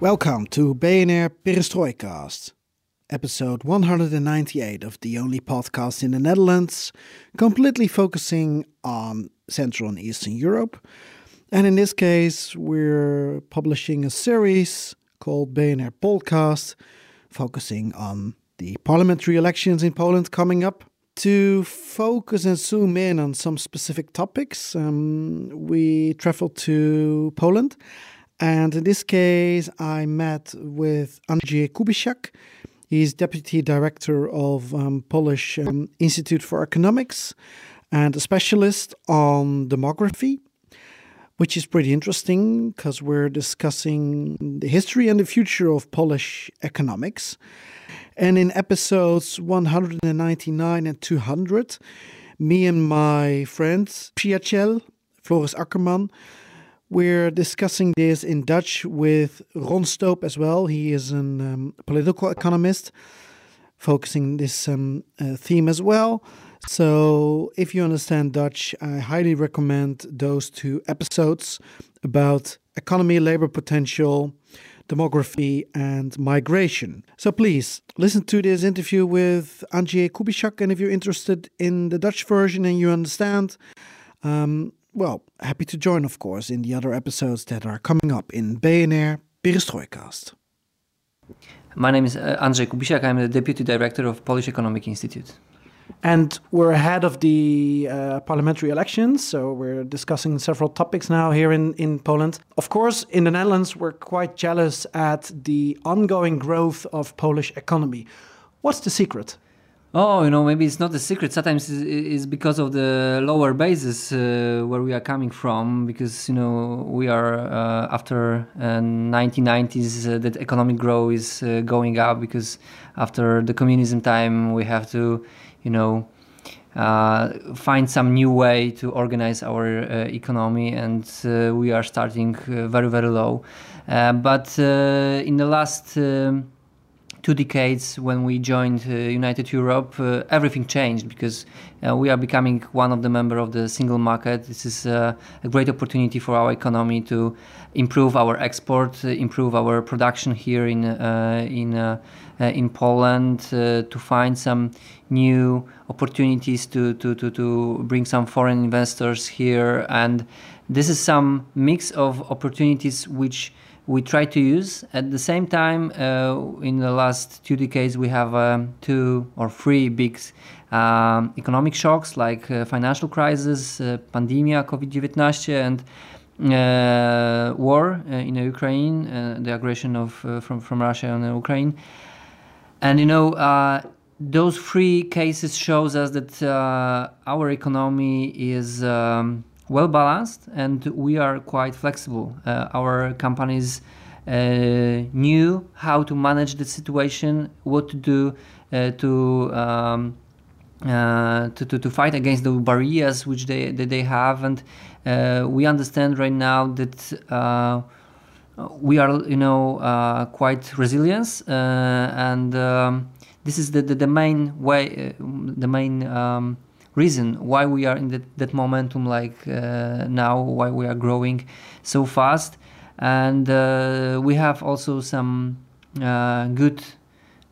Welcome to BNR Perestrojkast, episode 198 of the only podcast in the Netherlands, completely focusing on Central and Eastern Europe. And in this case, we're publishing a series called BNR Polkast, focusing on the parliamentary elections in Poland coming up. To focus and zoom in on some specific topics, um, we traveled to Poland and in this case, I met with Andrzej Kubisiak. He's deputy director of um, Polish um, Institute for Economics and a specialist on demography, which is pretty interesting because we're discussing the history and the future of Polish economics. And in episodes 199 and 200, me and my friend Przyjaciel, Floris Ackerman, we're discussing this in Dutch with Ron Stoop as well. He is a um, political economist focusing this um, uh, theme as well. So, if you understand Dutch, I highly recommend those two episodes about economy, labor potential, demography, and migration. So, please listen to this interview with Andrzej Kubisiak. And if you're interested in the Dutch version and you understand, um, well, happy to join, of course, in the other episodes that are coming up in BNR Perestrojkast. My name is uh, Andrzej Kubisiak. I'm the Deputy Director of Polish Economic Institute. And we're ahead of the uh, parliamentary elections, so we're discussing several topics now here in, in Poland. Of course, in the Netherlands, we're quite jealous at the ongoing growth of Polish economy. What's the secret? Oh, you know, maybe it's not a secret. Sometimes it's because of the lower basis uh, where we are coming from. Because you know, we are uh, after uh, 1990s uh, that economic growth is uh, going up. Because after the communism time, we have to, you know, uh, find some new way to organize our economy, and we are starting very very low. but in the last um, two decades when we joined uh, United Europe, uh, everything changed because uh, we are becoming one of the member of the single market. This is uh, a great opportunity for our economy to improve our export, uh, improve our production here in uh, in in Poland, to find some new opportunities to, to, to, to bring some foreign investors here. And this is some mix of opportunities which we try to use. At the same time, uh, in the last two decades, we have um, two or three big um, economic shocks like uh, financial crisis, uh, pandemia, COVID-19, and uh, war uh, in Ukraine, uh, the aggression of from from Russia on Ukraine, and you know those three cases shows us that our economy is. Um, well balanced and we are quite flexible. Uh, our companies uh, knew how to manage the situation, what to do uh, to, um, uh, to, to, to fight against the barriers which they that they have, and uh, we understand right now that uh, we are you know quite resilient, and um, this is the, the, the main way, the main. Um, reason why we are in that, momentum like uh, now, why we are growing so fast. And uh, we have also some uh, good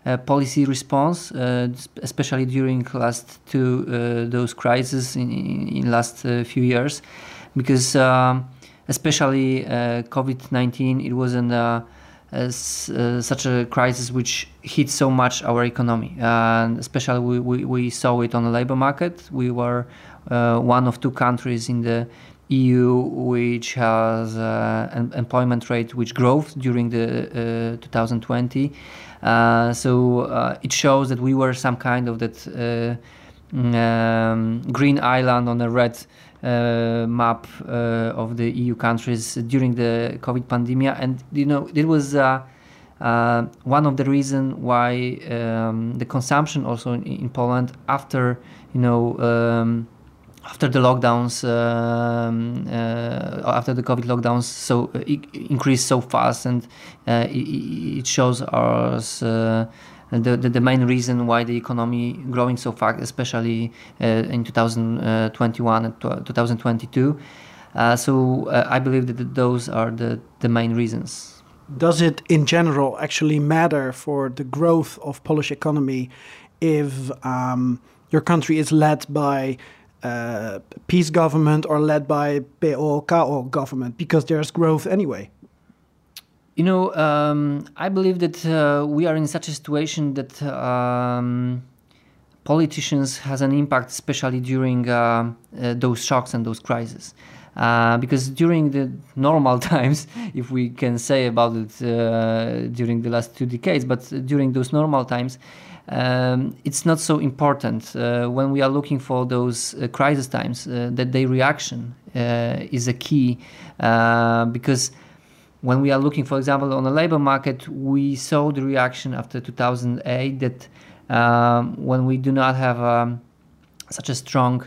uh, policy response, uh, especially during last two those crises in, in, in last few years, because um, especially COVID-19, it was an as uh, such a crisis which hit so much our economy. And especially we, we, we saw it on the labor market. We were uh, one of two countries in the EU which has uh, an employment rate which growth during the uh, 2020 uh, so it shows that we were some kind of that um, green island on a red uh, map uh, of the EU countries during the COVID pandemic, and you know it was uh, uh one of the reasons why um, the consumption also in, in, Poland after you know. Um, after the lockdowns, um, uh, after the COVID lockdowns, so uh, increased so fast, and it, it, shows us the, the, the, main reason why the economy growing so fast, especially uh, in 2021 and 2022. Uh, so uh, I believe that those are the, the main reasons. Does it in general actually matter for the growth of Polish economy if um, your country is led by uh, PiS government or led by PO-KO government because there's growth anyway? You know, um, I believe that uh, we are in such a situation that um, politicians has an impact, especially during uh, uh, those shocks and those crises. Uh, because during the normal times, if we can say about it uh, during the last two decades, but during those normal times, um, it's not so important uh, when we are looking for those crisis times that their reaction is a key because when we are looking, for example, on the labor market, we saw the reaction after 2008 that um, when we do not have um, such a strong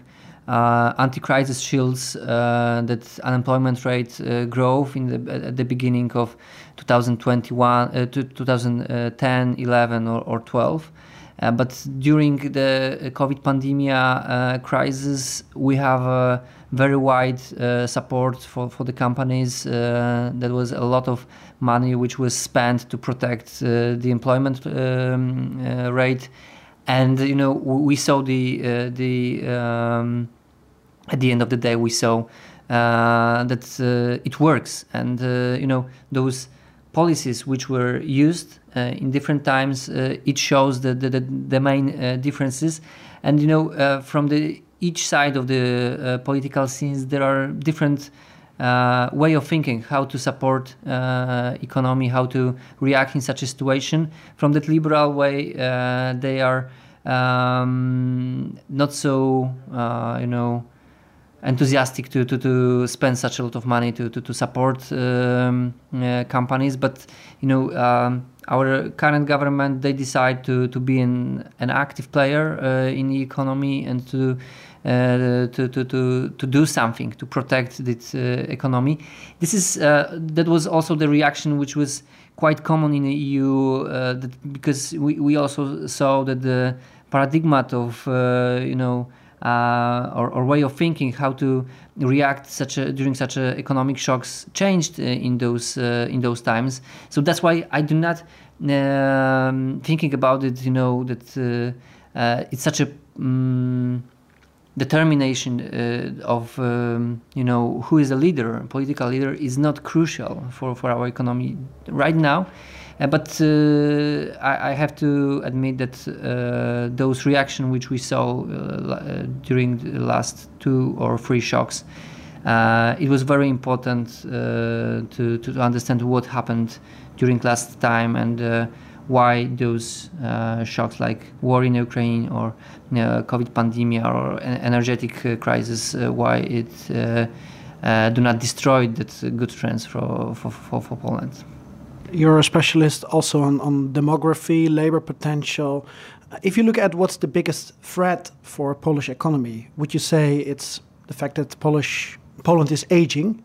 uh, anti-crisis shields, uh, that unemployment rate uh, growth in the at the beginning of 2021, uh, 2010, 11, or, or 12. Uh, but during the COVID pandemic uh, crisis, we have very wide uh, support for, for the companies. Uh, there was a lot of money which was spent to protect uh, the employment um, rate, and you know we saw the the um, at the end of the day we saw that it works, and you know those policies which were used uh, in different times uh, it shows the, the, the main uh, differences. And you know from the each side of the uh, political scenes there are different uh, way of thinking how to support uh, economy how to react in such a situation. From that liberal way uh, they are um, not so uh, you know enthusiastic to, to, to spend such a lot of money to, to, to support um, uh, companies. But you know um, our current government they decide to, to be an, an active player in the economy and to uh, to, to, to, to do something to protect this uh, economy. This is uh, that was also the reaction which was quite common in the EU that, because we, we also saw that the paradigm of you know uh, or, or, way of thinking how to react such a, during such a economic shocks changed uh, in those uh, in those times. So that's why I do not um, thinking about it. You know that it's such a um, determination uh, of um, you know who is a leader, political leader, is not crucial for, for our economy right now. Uh, but uh, I, I, have to admit that uh, those reactions which we saw uh, uh, during the last two or three shocks, it was very important to, to understand what happened during last time and why those uh, shocks like war in Ukraine or uh, COVID pandemic or energetic uh, crisis, uh, why it uh, do not destroy that good trends for, for, for, for, Poland. You're a specialist also on, on demography, labor potential. If you look at what's the biggest threat for Polish economy, would you say it's the fact that Polish Poland is aging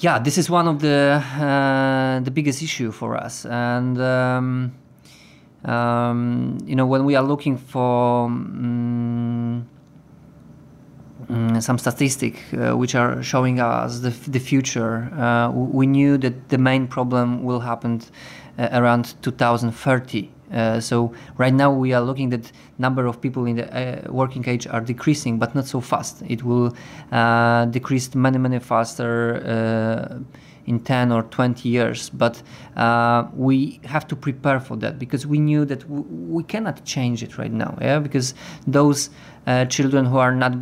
yeah, this is one of the uh, the biggest issue for us, and um, um, you know when we are looking for um, some statistic uh, which are showing us the, the future, uh, we knew that the main problem will happen uh, around 2030 uh, so right now we are looking that number of people in the uh, working age are decreasing, but not so fast. It will uh, decrease many, many faster uh, in 10 or 20 years. But uh, we have to prepare for that because we knew that we cannot change it right now. Yeah, because those children who are not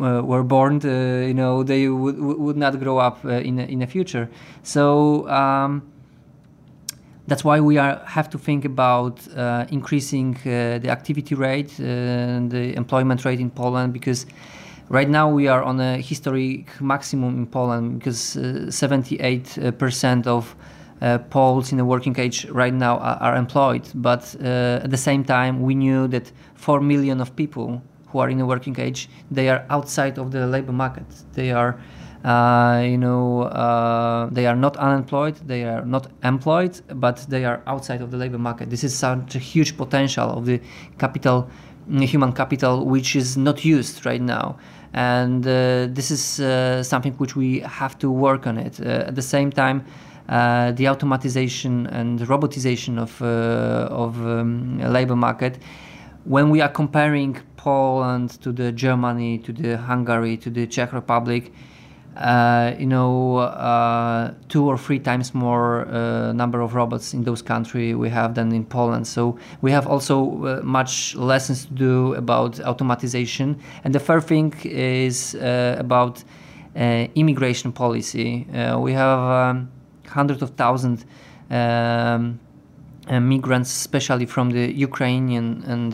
uh, were born, uh, you know, they would, would not grow up uh, in in the future. So um, that's why we are, have to think about uh, increasing uh, the activity rate, uh, the employment rate in Poland, because right now we are on a historic maximum in Poland because 78% of uh, Poles in the working age right now are, are employed. But uh, at the same time, we knew that 4 million of people who are in the working age, they are outside of the labor market. They are uh, you know, uh, they are not unemployed, they are not employed, but they are outside of the labor market. This is such a huge potential of the capital, human capital, which is not used right now. And uh, this is uh, something which we have to work on it. Uh, at the same time, uh, the automatization and robotization of of um, labor market when we are comparing Poland to the Germany, to the Hungary, to the Czech Republic, uh, you know, uh, two or three times more uh, number of robots in those countries we have than in Poland. So we have also uh, much lessons to do about automatization. And the third thing is uh, about uh, immigration policy. we have um, hundreds of thousands um, migrants, especially from the Ukrainian and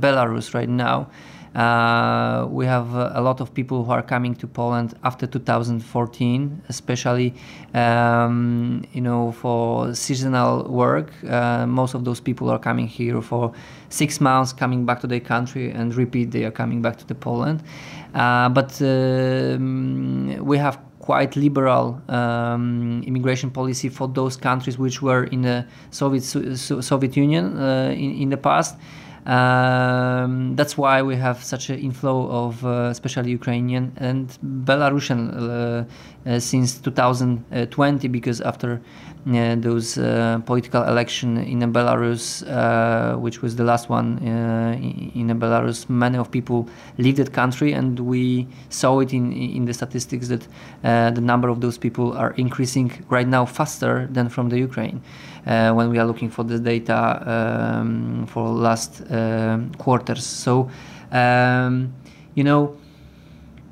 Belarus right now. Uh, we have uh, a lot of people who are coming to Poland after 2014, especially um, you know for seasonal work. Uh, most of those people are coming here for six months, coming back to their country, and repeat they are coming back to the Poland. Uh, but um, we have quite liberal um, immigration policy for those countries which were in the Soviet Soviet Union uh, in, in the past. Um, that's why we have such an inflow of uh, especially Ukrainian and Belarusian uh, uh, since 2020 because after those uh, political election in Belarus, uh, which was the last one in, in Belarus, many of people leave that country, and we saw it in in the statistics that the number of those people are increasing right now faster than from the Ukraine uh, when we are looking for the data um, for last uh, quarters. So, um, you know,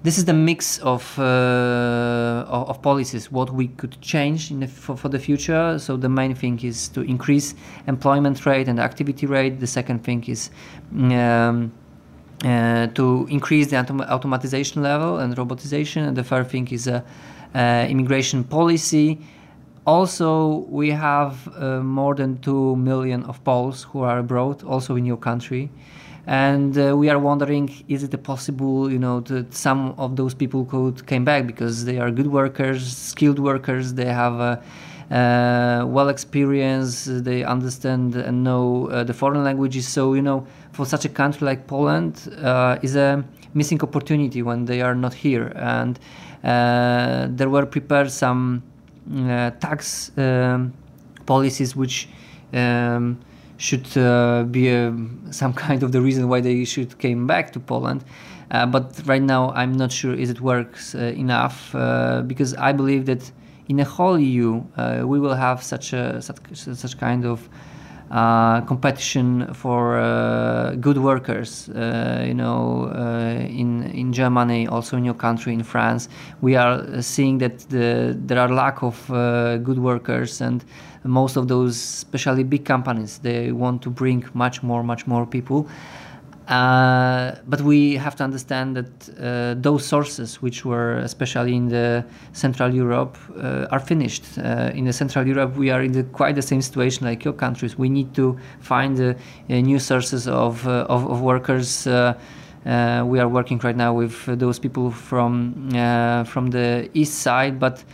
this is the mix of, uh, of policies what we could change the, for, for the future. So the main thing is to increase employment rate and activity rate. The second thing is um, uh, to increase the autom- automatization level and robotization. And the third thing is uh, immigration policy. Also, we have uh, more than 2 million of Poles who are abroad, also in your country. And uh, we are wondering, is it possible, you know, that some of those people could came back because they are good workers, skilled workers, they have uh, uh well experienced, they understand and know uh, the foreign languages. So, you know, for such a country like Poland, uh, is a missing opportunity when they are not here. And there were prepared some uh, tax um, policies which um, should uh, be a, some kind of the reason why they should came back to Poland. Uh, but right now, I'm not sure if it works uh, enough uh, because I believe that in a whole EU uh, we will have such a such, such kind of uh, competition for uh, good workers. Uh, you know, uh, in in Germany, also in your country, in France, we are seeing that the, there are lack of uh, good workers, and most of those, especially big companies, they want to bring much more, much more people. Uh, but we have to understand that uh, those sources, which were especially in the Central Europe, uh, are finished. Uh, in the Central Europe, we are in the, quite the same situation like your countries. We need to find uh, new sources of, of, of, workers. we are working right now with those people from from the east side, but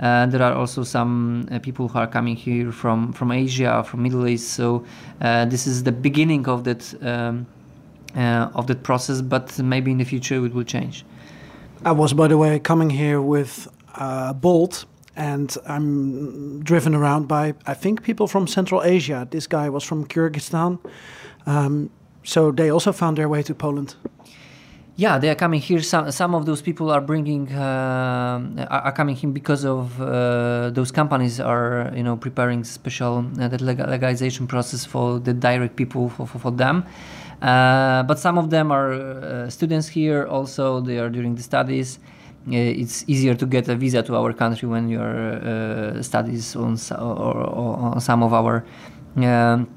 uh, there are also some uh, people who are coming here from, from Asia, from Middle East. So uh, this is the beginning of that um, uh, of that process, but maybe in the future it will change. I was, by the way, coming here with uh, Bolt, and I'm driven around by, I think, people from Central Asia. This guy was from Kyrgyzstan. Um, so they also found their way to Poland. Yeah, they are coming here. Some some of those people are bringing uh, are coming here because of uh, those companies are you know preparing special uh, legalization process for the direct people for, for, for them. Uh, but some of them are uh, students here also they are during the studies it's easier to get a visa to our country when your uh, studies on, or, or, on some of our um,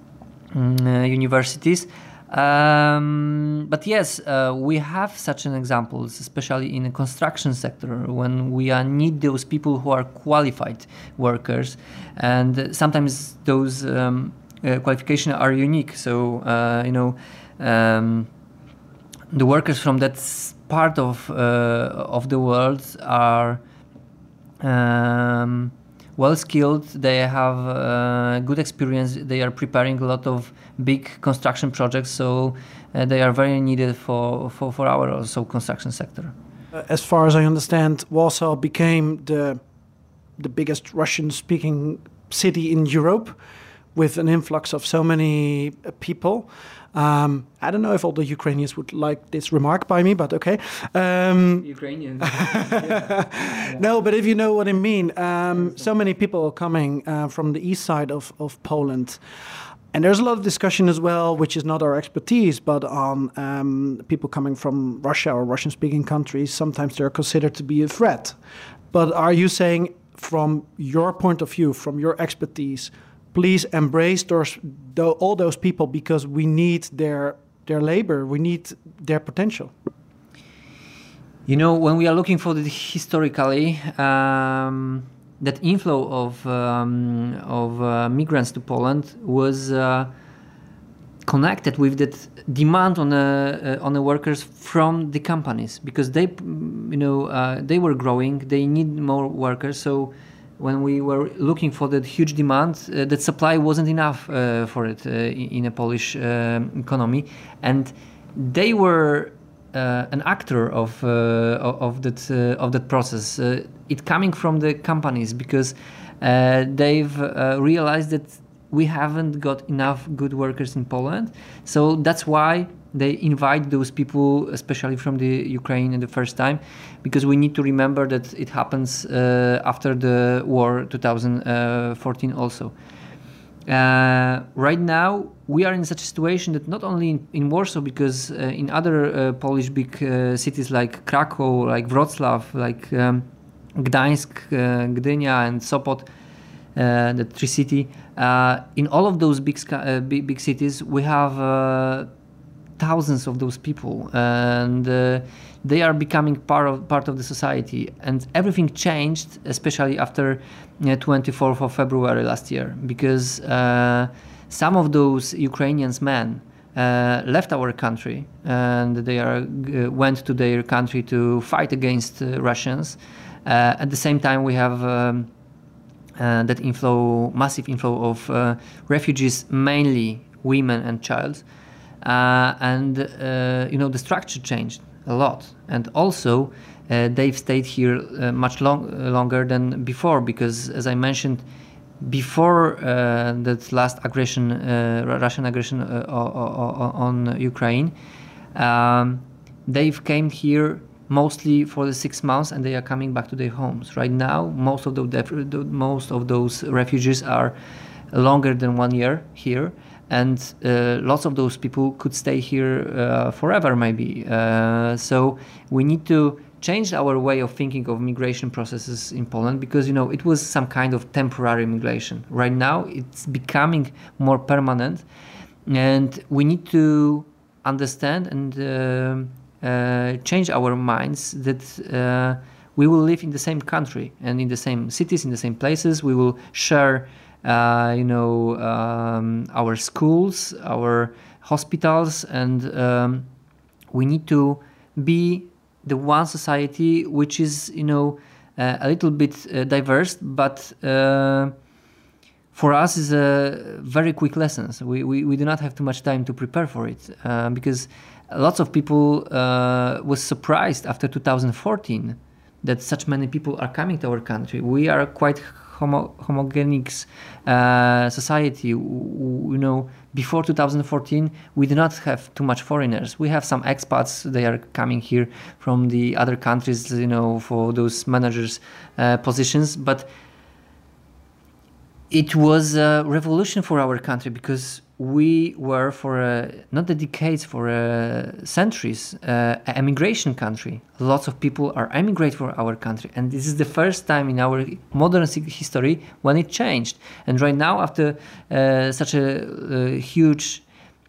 mm, universities. Um, but yes, uh, we have such an examples, especially in the construction sector, when we uh, need those people who are qualified workers, and sometimes those um, uh, qualifications are unique. So uh, you know, um, the workers from that part of uh, of the world are. Um, well skilled. They have uh, good experience. They are preparing a lot of big construction projects, so uh, they are very needed for, for, for our also construction sector. Uh, as far as I understand, Warsaw became the the biggest Russian-speaking city in Europe, with an influx of so many uh, people. Um, I don't know if all the Ukrainians would like this remark by me, but okay. Um, Ukrainians. yeah. No, but if you know what I mean, um, so many people are coming uh, from the east side of, of Poland. And there's a lot of discussion as well, which is not our expertise, but on um, people coming from Russia or Russian speaking countries. Sometimes they're considered to be a threat. But are you saying, from your point of view, from your expertise, please embrace those, all those people because we need their their labor, we need their potential. You know, when we are looking for the historically, um, that inflow of um, of uh, migrants to Poland was uh, connected with that demand on the uh, on the workers from the companies because they, you know, uh, they were growing. They need more workers, so when we were looking for that huge demand, uh, that supply wasn't enough uh, for it uh, in, a Polish uh, economy, and they were uh, an actor of uh, of that of that process. it coming from the companies because they've realized that we haven't got enough good workers in Poland, so that's why they invite those people, especially from the Ukraine, in the first time, because we need to remember that it happens uh, after the war 2014 also. Uh, right now, we are in such a situation that not only in, in Warsaw, because uh, in other uh, Polish big uh, cities like Krakow, like Wrocław, like um, Gdańsk, uh, Gdynia, and Sopot, the three city, in all of those big, big, big cities, we have thousands of those people, and uh, they are becoming part of part of the society. And everything changed, especially after uh, 24th of February last year, because uh, some of those Ukrainians men. Uh, left our country and they are, uh, went to their country to fight against uh, Russians. at the same time, we have um, that inflow, massive inflow of refugees, mainly women and children. Uh, and uh, you know the structure changed a lot, and also uh, they've stayed here much long, longer than before because, as I mentioned, before uh, that last aggression, uh, Russian aggression uh, on Ukraine, um, they've came here mostly for the six months, and they are coming back to their homes. Right now, most of the most of those refugees are longer than one year here, and uh, lots of those people could stay here uh, forever maybe. Uh, so we need to change our way of thinking of migration processes in Poland because you know it was some kind of temporary migration. Right now it's becoming more permanent. And we need to understand and uh, uh, change our minds that uh, we will live in the same country and in the same cities in the same places. We will share uh, you know, um, our schools, our hospitals, and um, we need to be the one society which is, you know, uh, a little bit uh, diverse, but uh, for us is a very quick lessons. We, we, we do not have too much time to prepare for it uh, because lots of people uh, was surprised after 2014 that such many people are coming to our country. We are quite homo- uh, society. You know, before 2014, we did not have too much foreigners. We have some expats. They are coming here from the other countries. You know, for those managers uh, positions, but it was a revolution for our country because we were for uh, not the decades, for uh, centuries, uh, an emigration country. Lots of people are emigrate for our country, and this is the first time in our modern history when it changed. And right now, after uh, such a uh, huge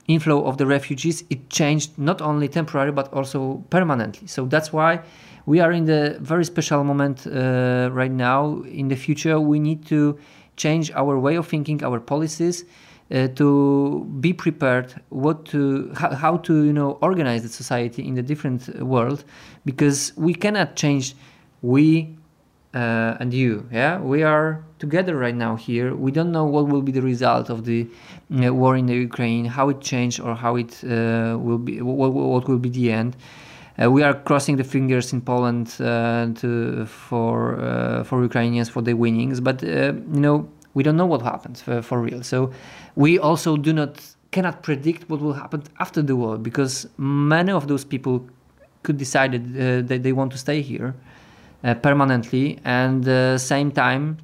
inflow of the refugees, it changed not only temporarily but also permanently. So that's why we are in the very special moment uh, right now. In the future, we need to change our way of thinking, our policies uh, to be prepared what to how, how, to you know organize the society in the different world because we cannot change we uh, and you yeah? We are together right now here. We don't know what will be the result of the uh, war in the ukraine how it changed or how it uh, will be what, what, will be the end. Uh, we are crossing the fingers in Poland uh, to, for for Ukrainians for the winnings, but you know we don't know what happens for, for real. So we also do not cannot predict what will happen after the war because many of those people could decide uh, that they want to stay here uh, permanently and uh, same time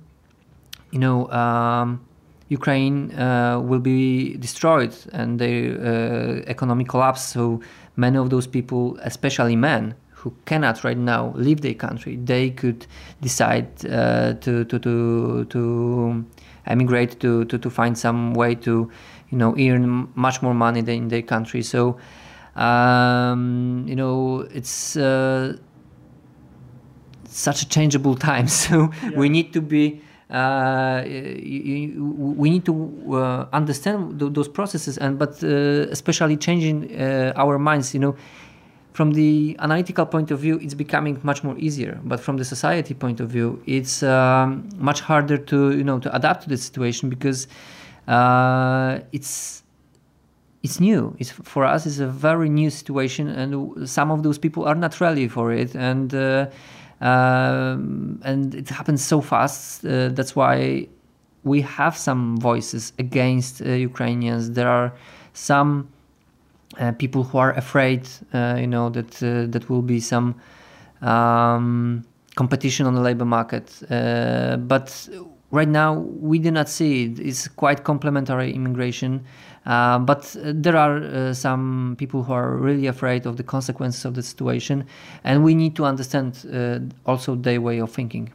you know um, Ukraine uh, will be destroyed and the uh, economic collapse so many of those people especially men who cannot right now leave their country they could decide uh, to to to to emigrate to, to, to find some way to you know earn much more money than in their country. So um, you know it's uh, such a changeable time. So yeah. we need to be uh, we need to uh, understand those processes and but uh, especially changing uh, our minds you know from the analytical point of view, it's becoming much more easier. But from the society point of view, it's um, much harder to you know to adapt to the situation because uh, it's it's new. It's for us. It's a very new situation, and some of those people are not ready for it, and uh, um, and it happens so fast. Uh, that's why we have some voices against uh, Ukrainians. There are some uh, people who are afraid, uh, you know, that uh, that will be some um, competition on the labor market. Uh, but right now, we do not see it. It's quite complementary immigration. Uh, but there are uh, some people who are really afraid of the consequences of the situation, and we need to understand also their way of thinking.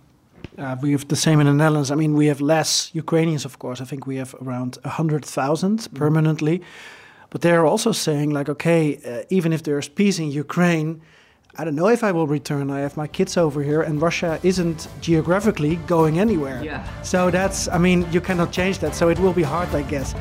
Uh, we have the same in the Netherlands. I mean, we have less Ukrainians, of course. I think we have around 100,000 mm. But they're also saying, like, okay, uh, even if there's peace in Ukraine, I don't know if I will return. I have my kids over here, and Russia isn't geographically going anywhere. Yeah. So that's, I mean, you cannot change that. So it will be hard, I guess.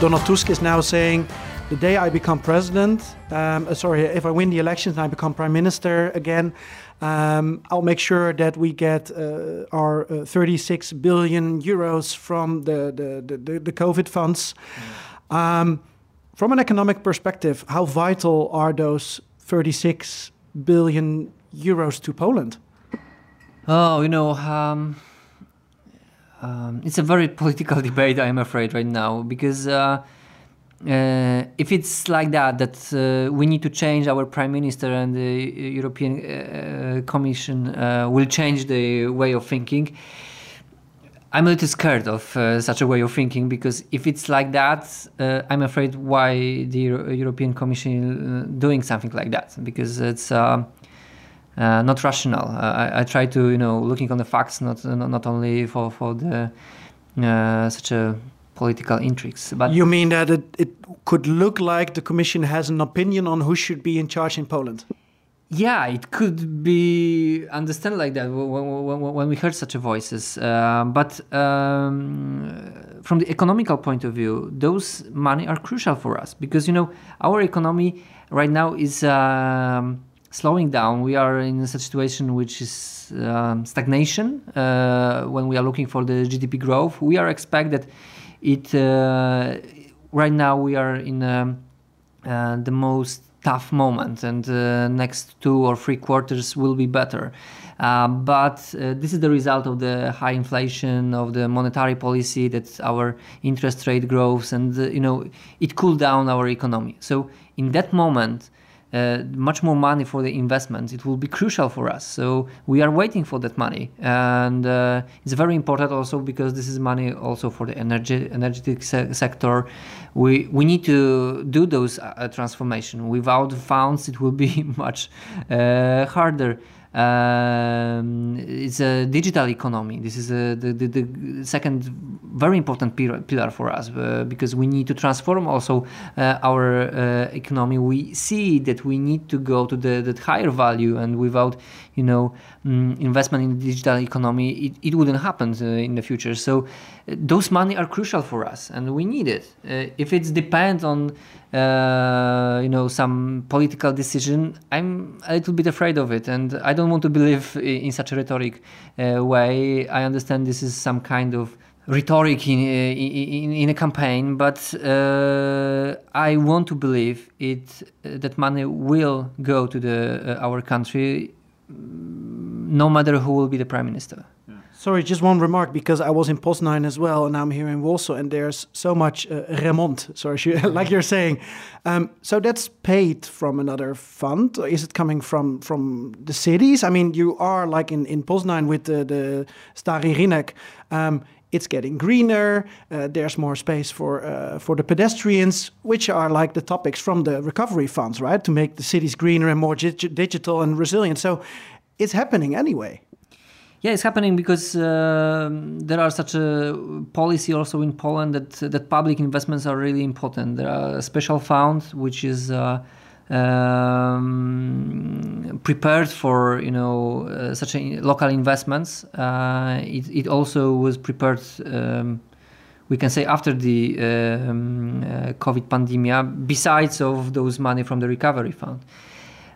Donald Tusk is now saying the day I become president, um, uh, sorry, if I win the elections and I become prime minister again, um, I'll make sure that we get uh, our uh, 36 billion euros from the, the, the, the COVID funds. Mm. Um, from an economic perspective, how vital are those 36 billion euros to Poland? Oh, you know, um, um, it's a very political debate, I'm afraid, right now, because uh, uh, if it's like that, that uh, we need to change our prime minister and the European uh, Commission uh, will change the way of thinking. I'm a little scared of uh, such a way of thinking because if it's like that, uh, I'm afraid why the Euro European Commission doing something like that because it's not rational. I, I, try to you know looking on the facts, not not only for for the such a political intrigues. But you mean that it, it could look like the Commission has an opinion on who should be in charge in Poland? Yeah, it could be understood like that when, when, when we heard such voices. Uh, but um, from the economical point of view, those money are crucial for us because you know our economy right now is um, slowing down. We are in a situation which is um, stagnation uh, when we are looking for the GDP growth. We are expect that it uh, right now we are in um, uh, the most tough moment, and uh, next two or three quarters will be better. But this is the result of the high inflation, of the monetary policy, that our interest rate grows, and you know it cooled down our economy. So in that moment, uh, much more money for the investments. It will be crucial for us. So we are waiting for that money, and uh, it's very important also because this is money also for the energy energetic se- sector. We we need to do those uh, transformation. Without funds, it will be much uh, harder. Um, it's a digital economy. This is a, the, the, the second very important pillar, for us uh, because we need to transform also uh, our uh, economy. We see that we need to go to the that higher value, and without you know um, investment in the digital economy, it, it wouldn't happen uh, in the future. So uh, those money are crucial for us, and we need it. Uh, if it depends on you know some political decision i'm a little bit afraid of it and i don't want to believe in such a rhetoric uh, way. I understand this is some kind of rhetoric in, in, in a campaign but uh, i want to believe it that money will go to the our country no matter who will be the prime minister Sorry, just one remark because I was in Poznan as well, and I'm here in Warsaw, and there's so much uh, remont, sorry, like you're saying. Um, so that's paid from another fund, is it coming from from the cities? I mean, you are like in in Poznan with the the Stary Rynek. Um, it's getting greener. Uh, there's more space for uh, for the pedestrians, which are like the topics from the recovery funds, right? To make the cities greener and more digital and resilient. So it's happening anyway. Yeah, it's happening because uh, there are such a policy also in Poland that that public investments are really important. There are a special fund which is uh, um, prepared for you know uh, such a, local investments. Uh, it, it also was prepared. Um, we can say after the um, uh, COVID pandemic, besides of those money from the recovery fund.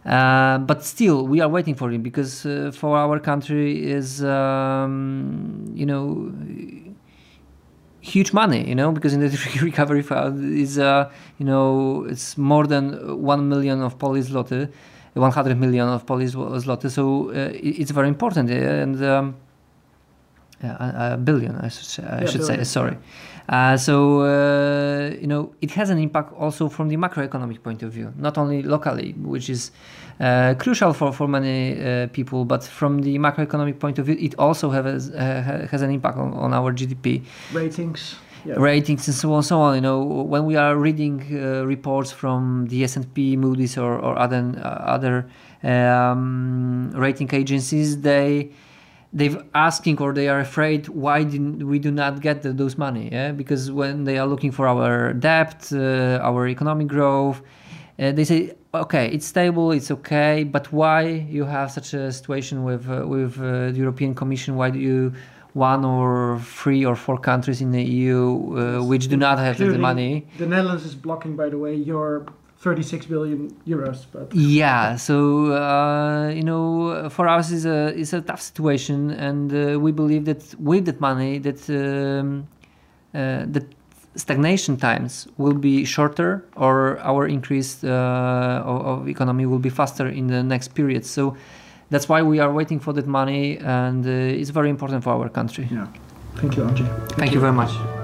Uh, but still, we are waiting for him because uh, for our country is um, you know huge money. You know because in the recovery fund is uh, you know it's more than one million of Polish zloty, 100 million of Polish zloty. So uh, it's very important and. Um, a, a, billion, I should say. I yeah, should say sorry. Uh, so uh, you know it has an impact also from the macroeconomic point of view, not only locally, which is uh, crucial for for many uh, people, but from the macroeconomic point of view, it also has uh, has an impact on, on our GDP ratings. Yeah. ratings and so on so on you know when we are reading uh, reports from the S&P Moody's or, or other other um, rating agencies they they've asking or they are afraid why didn't we do not get the, those money yeah? Because when they are looking for our debt uh, our economic growth uh, they say okay it's stable it's okay but why you have such a situation with uh, with uh, the european commission? Why do you one or three or four countries in the eu uh, which do not have the money? the netherlands is blocking by the way your 36 billion euros. But yeah, so uh, you know, for us is a is a tough situation, and uh, we believe that with that money, that um, uh, the stagnation times will be shorter, or our increase uh, of, economy will be faster in the next period. So that's why we are waiting for that money, and uh, it's very important for our country. Yeah. Thank you, Andrzej. Thank, Thank you. you very much.